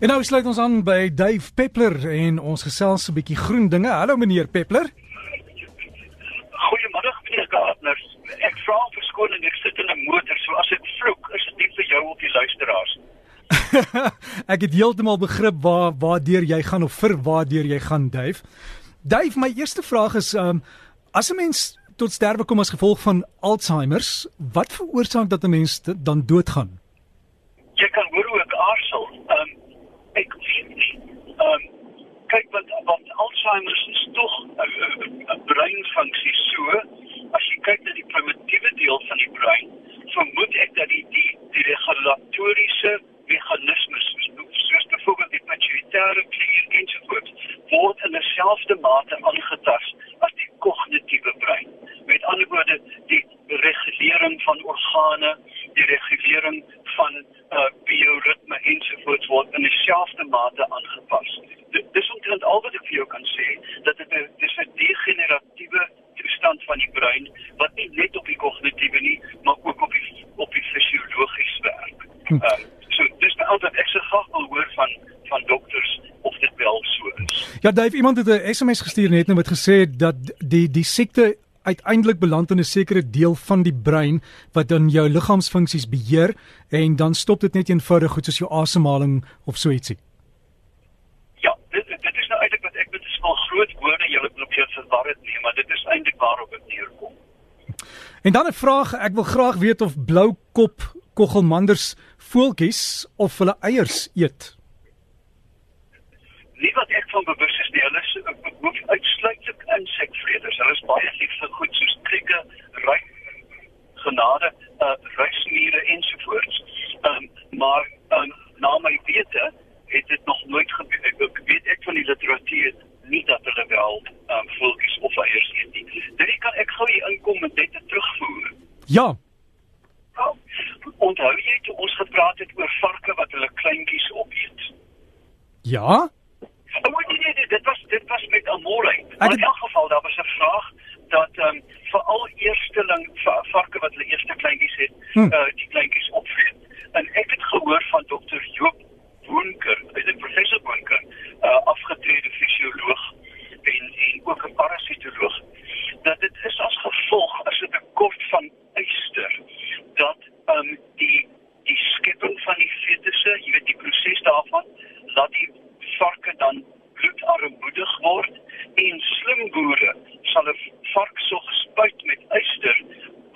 En nou sluit ons aan by Dave Peppler en ons gesels 'n bietjie groen dinge. Hallo meneer Peppler. Goeiemiddag meneer Gardner. Ek vra verskoning, ek sit in 'n motor, so as ek vloek, is dit nie vir jou of die luisteraars. ek het heeltemal begrip waar waardeur jy gaan of vir waardeur jy gaan, Dave. Dave, my eerste vraag is um as 'n mens tot sterwe kom as gevolg van Alzheimer, wat veroorsaak dat 'n mens dan doodgaan? Jy kan hoor hoe ek aarzel. Um ek weet nie. Um kyk wat wat Alzheimer is tog 'n breinfunksie so as jy kyk na die primitiewe deel van die brein, vermoed ek dat die die die regulatoriese meganismes soos byvoorbeeld die pituitary klier ensovoorts word in 'n selfde mate aangetast as die kognitiewe brein. Met ander woorde, die regulering van organe, die regulering van uh, bioritme ensovoorts word in dieselfde mate aangepas. Al wat ek vir jou kan sê dat dit 'n dis 'n degeneratiewe toestand van die brein wat nie net op die kognitiewe nie, maar ook op die op die fisiologies werk. Hm. Uh, so dis nou altyd ek se graag wil hoor van van dokters of dit wel so is. Ja, Dave, iemand het 'n SMS gestuur net nou wat gesê dat die die siekte uiteindelik beland in 'n sekere deel van die brein wat dan jou liggaamsfunksies beheer en dan stop dit net eenvoudig goed soos jou asemhaling of so ietsie. Ja, dit dit is nou eintlik wat ek met 'n smal groot woorde julle probeer verwar het nie, maar dit is eintlik waarop dit neerkom. En dan 'n vraag, ek wil graag weet of bloukop koggelmanders voeltjies of hulle eiers eet. Nie wat ek van bewus is nie, hulle is uitsluitlik insekvreters. Hulle is baie lief vir goed soos krieke, ry genade, uh ruismiere ensovoorts. Ehm um, maar um, na my wete het dit nog nooit gebeur. Ek weet ek van die literatuur nie dat hulle wel ehm um, voeltjies of eiers eet nie. Dit kan ek gou hier inkom met dit terugvoer. Ja. Oh, onthou jy toe ons gepraat het oor varke wat hulle kleintjies opeet? Ja? Oh, nee, nee, nee, dit was dit was met Amore. Maar in elk geval daar was 'n vraag dat ehm um, veral eersteling varke wat hulle eerste kleintjies het, hm. uh, die kleintjies opvreet. En ek het gehoor van dokter Joop Boonker, hy's 'n professor Boonker, uh, afgetrede fisioloog en en ook 'n parasitoloog, dat dit is as gevolg as 'n tekort van yster dat ehm um, die die skepping van die fetusse, jy weet die proses daarvan, laat die varke dan bloedarmoedig word en slim boere sal 'n vark so gespuit met yster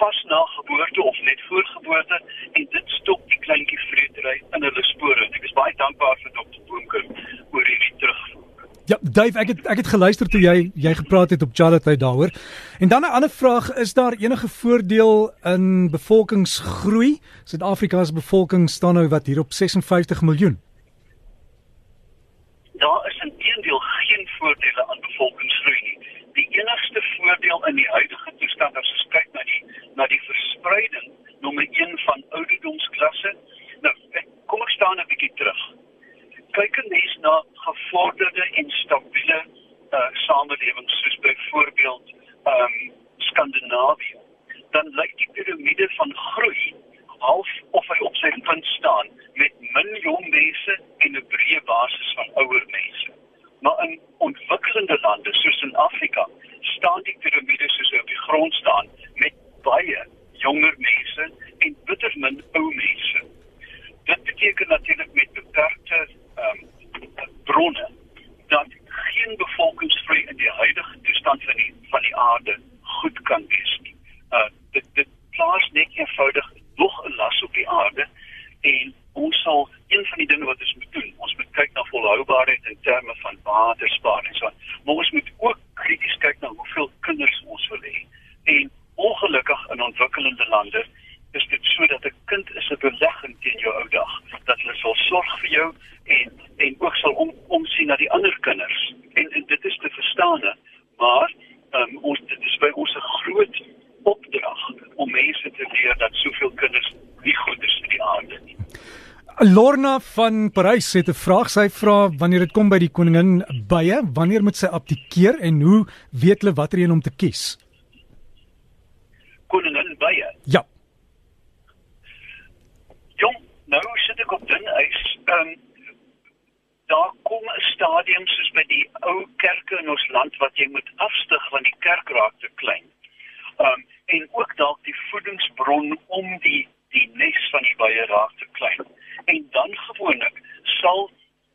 pas na geboorte of net voor geboorte en dit stop die kleintjie vreetery in hulle spore. Ek is baie dankbaar vir dokter Boonker oor hierdie terugvoer. Ja, Dave, ek het ek het geluister toe jy jy gepraat het op Charlotte daaroor. En dan 'n ander vraag, is daar enige voordeel in bevolkingsgroei? Suid-Afrika se bevolking staan nou wat hier op 56 miljoen daar is inteendeel geen voordele aan bevolkingsgroei nie. Die enigste voordeel in die huidige toestand as ons kyk na die na die verspreiding nommer 1 van ouderdomsklasse. Nou, ek, kom ek staan 'n bietjie terug. Kyk en mens na gevorderde en stabiele uh samelewings soos byvoorbeeld ehm um, Skandinawië. Dan lyk die piramide van groei half of hy op sy punt staan met min jong mense en 'n breë basis van ouer mense. Maar in ontwikkelende lande soos in Afrika staan die piramide soos op die grond staan met baie jonger mense en bitter min ou mense. Dit beteken natuurlik met beperkte ehm um, bronne dat geen bevolkingsgroei in die huidige toestand van die van die aarde goed kan wees nie. Uh dit dit plaas net eenvoudig nog 'n las op die aarde en ons sal een van die dinge wat ons moet doen, ons moet kyk na volhoubaarheid in terme van watersparing en so. Maar ons moet ook krities kyk na hoeveel kinders ons wil hê. En ongelukkig in ontwikkelende lande is dit so dat 'n kind is 'n belegging teen jou ou dag. Dat hulle sal sorg vir jou en en ook sal om omsien na die ander kinders. En, en dit is te verstaan, maar um, ons dit is by ons 'n groot opdrag om mense te leer dat soveel kinders nie goed is vir die aarde nie. Lorna van Parys het 'n vraag. Sy vra wanneer dit kom by die koningin bye, wanneer moet sy abdikeer en hoe weet hulle watter een om te kies? Koningin bye. Ja. Jong, nou sit ek op dun ys. Ehm um, daar kom 'n stadium soos by die ou kerke in ons land wat jy moet afstyg want die kerk raak te klein. Um en ook dalk die voedingsbron om die die nes van die baie raak te klein. En dan gewoonlik sal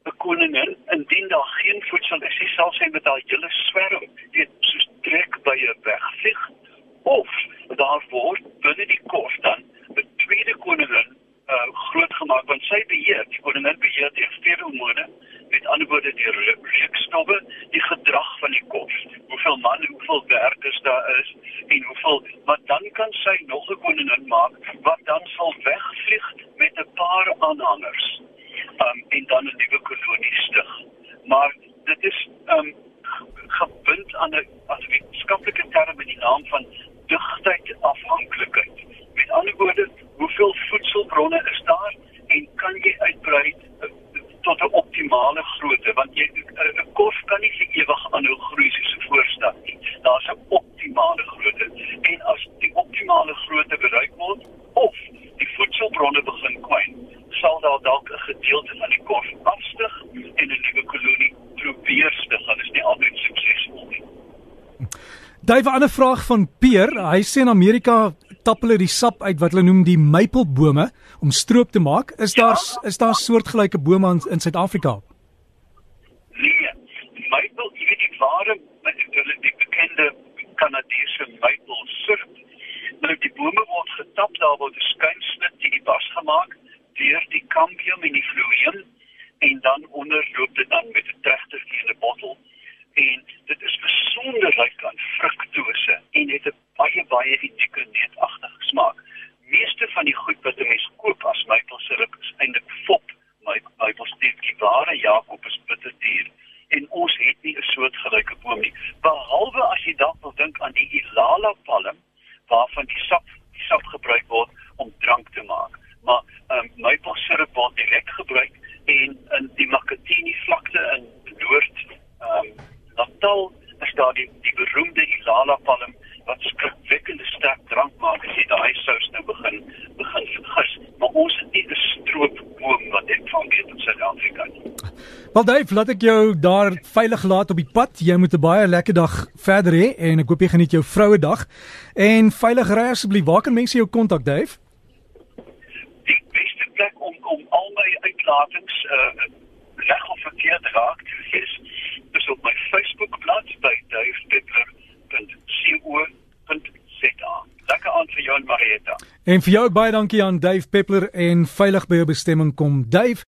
'n koningin indien daar geen voedsel is, sy sal sy met haar hele swerm, weet soos trek by 'n wegvlieg of daar word binne die kos dan 'n tweede koningin uh, groot gemaak want sy beheer die koningin beheer feromone met ander woorde die reukstowwe die gedrag van die kos hoeveel man hoeveel werkers daar is en hoeveel maar dan kan sy nog 'n koningin maak wat dan sal wegvlieg met 'n paar aanhangers um, en dan 'n nuwe kolonie stig. Maar dit is um, gebind aan 'n as wetenskaplike term met die naam van digtheid afhanklikheid met ander woorde hoeveel voedselbronne is daar en kan jy uitbrei uh, tot 'n optimale grootte want jy 'n kos kan nie vir ewig aanhou groei soos 'n voorstad nie. Daar's 'n optimale grootte en as die optimale grootte bereik word of die voedselbronne begin kwyn, sal daar dalk 'n gedeelte van die kos afstyg en 'n nuwe kolonie probeer stig. Dit is nie altyd suksesvol nie. Daai 'n ander vraag van Peer, hy sê in Amerika tap hulle die sap uit wat hulle noem die maplebome om stroop te maak. Is ja. daar is daar soortgelyke bome in, in Suid-Afrika? Nee. Maple, jy weet die ware hulle die bekende Kanadese maple syrup. Nou die bome word getap daar word 'n skynsnit in die bas gemaak deur die cambium en die fluium en dan onderloop dit dan met 'n trechter in 'n bottel en dit is besonder ryk aan fruktose en het 'n baie baie unieke neutagtige smaak. Meeste van die goed wat 'n mens koop as maplesirup is eintlik fop. My maplesirup ware Jakob is bitterduur en ons het nie 'n soortgelyke boom nie. Behalwe as jy dalk wil dink aan die Ilala palm waarvan die sap die sap gebruik word om drank te maak. Maar um, maplesirup word direk gebruik en in die Makatini vlakte in Noord um, Natal is daar die die beroemde Ilala palm wat skrikwekkende sterk drank maak as jy daai sous nou begin begin vergis. Maar ons het nie 'n stroopboom wat dit van Suid-Afrika nie. Wel Dave, laat ek jou daar veilig laat op die pad. Jy moet 'n baie lekker dag verder hê en ek hoop jy geniet jou vroue dag. En veilig ry asseblief. Waar kan mense jou kontak, Dave? Die beste plek om om al my uitlatings uh reg of verkeerd raak te wees is op my Facebookblad by davepeppler.co.za. Lekker aan vir jou en Marieta. En vir jou baie dankie aan Dave Peppler en veilig by jou bestemming kom. Dave